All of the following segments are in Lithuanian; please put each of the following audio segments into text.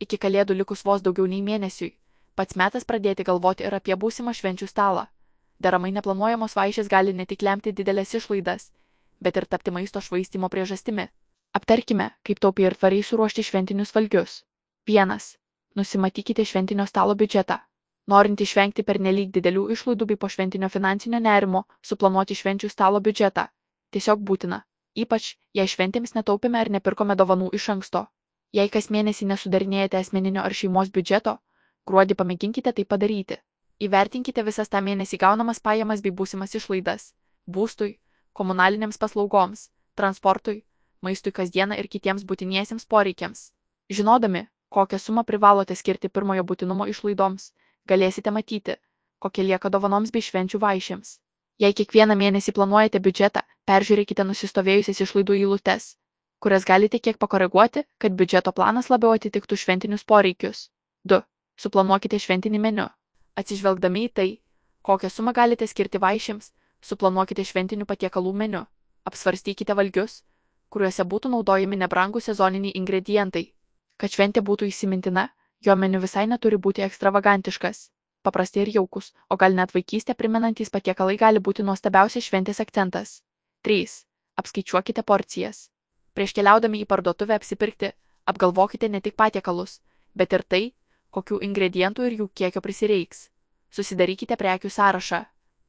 Iki kalėdų likus vos daugiau nei mėnesiui, pats metas pradėti galvoti ir apie būsimą švenčių stalą. Deramai neplanuojamos vaišės gali ne tik lemti didelės išlaidas, bet ir tapti maisto švaistimo priežastimi. Aptarkime, kaip taupiai ir tvariai suruošti šventinius valgius. 1. Nusimatykite šventinio stalo biudžetą. Norint išvengti pernelyg didelių išlaidų bei po šventinio finansinio nerimo, suplanuoti švenčių stalo biudžetą. Tiesiog būtina. Ypač, jei šventėms netaupėme ar nepirkome dovanų iš anksto. Jei kas mėnesį nesudarinėjate asmeninio ar šeimos biudžeto, gruodį pamėginkite tai padaryti. Įvertinkite visas tą mėnesį gaunamas pajamas bei būsimas išlaidas - būstui, komunalinėms paslaugoms, transportui, maistui kasdieną ir kitiems būtiniesiems poreikiams. Žinodami, kokią sumą privalote skirti pirmojo būtinumo išlaidoms, galėsite matyti, kokie lieka dovanoms bei švenčių vaišėms. Jei kiekvieną mėnesį planuojate biudžetą, peržiūrėkite nusistovėjusias išlaidų eilutes kurias galite kiek pakoreguoti, kad biudžeto planas labiau atitiktų šventinius poreikius. 2. Suplanuokite šventinį meniu. Atsižvelgdami į tai, kokią sumą galite skirti vaišėms, suplanuokite šventinių patiekalų meniu. Apsvarstykite valgius, kuriuose būtų naudojami nebrangų sezoniniai ingredientai. Kad šventė būtų įsimintina, jo meniu visai neturi būti ekstravagantiškas. Paprasti ir jaukus, o gal net vaikystę primenantys patiekalai gali būti nuostabiausias šventės akcentas. 3. Apskaičiuokite porcijas. Prieš keliaudami į parduotuvę apsipirkti, apgalvokite ne tik patiekalus, bet ir tai, kokių ingredientų ir jų kiekio prisireiks. Susidarykite prekių sąrašą.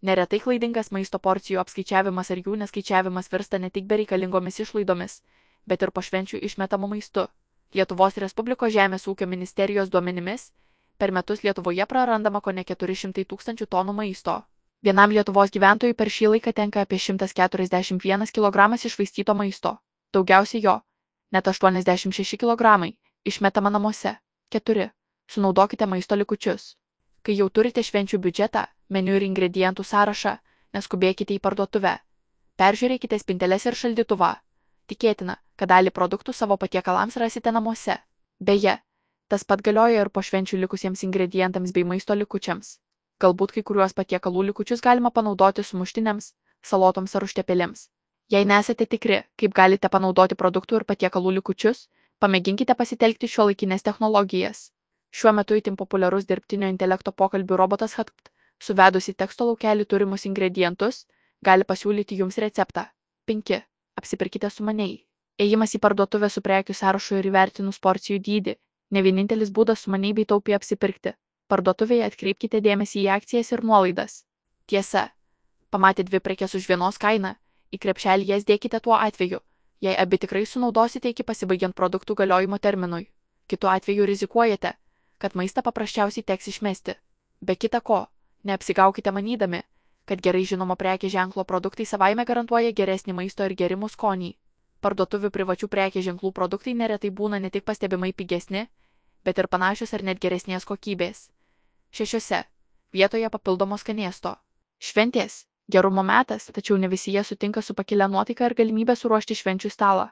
Neretai klaidingas maisto porcijų apskaičiavimas ar jų neskaičiavimas virsta ne tik bereikalingomis išlaidomis, bet ir pašvenčių išmetamu maistu. Lietuvos Respublikos Žemės ūkio ministerijos duomenimis, per metus Lietuvoje prarandama ko ne 400 tūkstančių tonų maisto. Vienam Lietuvos gyventojui per šį laiką tenka apie 141 kg išvaistyto maisto daugiausiai jo, net 86 kg, išmetama namuose. 4. Sunaudokite maisto likučius. Kai jau turite švenčių biudžetą, meniu ir ingredientų sąrašą, neskubėkite į parduotuvę. Peržiūrėkite spinteles ir šaldytuvą. Tikėtina, kad dalį produktų savo patiekalams rasite namuose. Beje, tas pat galioja ir po švenčių likusiems ingredientams bei maisto likučiams. Galbūt kai kuriuos patiekalų likučius galima panaudoti sumuštiniams, salotoms ar užtepėlėms. Jei nesate tikri, kaip galite panaudoti produktų ir patiekalų likučius, pamėginkite pasitelkti šio laikinės technologijas. Šiuo metu itin populiarus dirbtinio intelekto pokalbių robotas Hatpt, suvedus į teksto laukelį turimus ingredientus, gali pasiūlyti jums receptą. 5. Apsipirkite sumaniai. Ėjimas į parduotuvę su prekių sąrašu ir įvertinus porcijų dydį - ne vienintelis būdas sumaniai bei taupiai apsipirkti. Parduotuvėje atkreipkite dėmesį į akcijas ir nuolaidas. Tiesa, pamatę dvi prekes už vienos kainą, į krepšelį jas dėkite tuo atveju, jei abi tikrai sunaudosite iki pasibaigiant produktų galiojimo terminui. Kitu atveju rizikuojate, kad maistą paprasčiausiai teks išmesti. Be kita ko, neapsigaukite manydami, kad gerai žinomo prekė ženklo produktai savaime garantuoja geresnį maisto ir gerimų skonį. Parduotuvių privačių prekė ženklų produktai neretai būna ne tik pastebimai pigesni, bet ir panašios ar net geresnės kokybės. Šešiose. Vietoje papildomos skanėsto. Šventės Gerumo metas, tačiau ne visi jie sutinka su pakilia nuotaika ir galimybė suruošti švenčių stalą.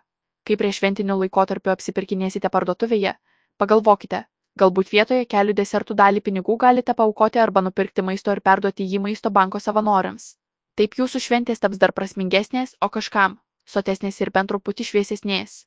Kai prie šventinių laikotarpių apsipirkinėsite parduotuvėje, pagalvokite, galbūt vietoje kelių desertų dalį pinigų galite paukoti arba nupirkti maisto ir perduoti jį maisto banko savanoriams. Taip jūsų šventės taps dar prasmingesnės, o kažkam - sotesnės ir bent truputį šviesesnės.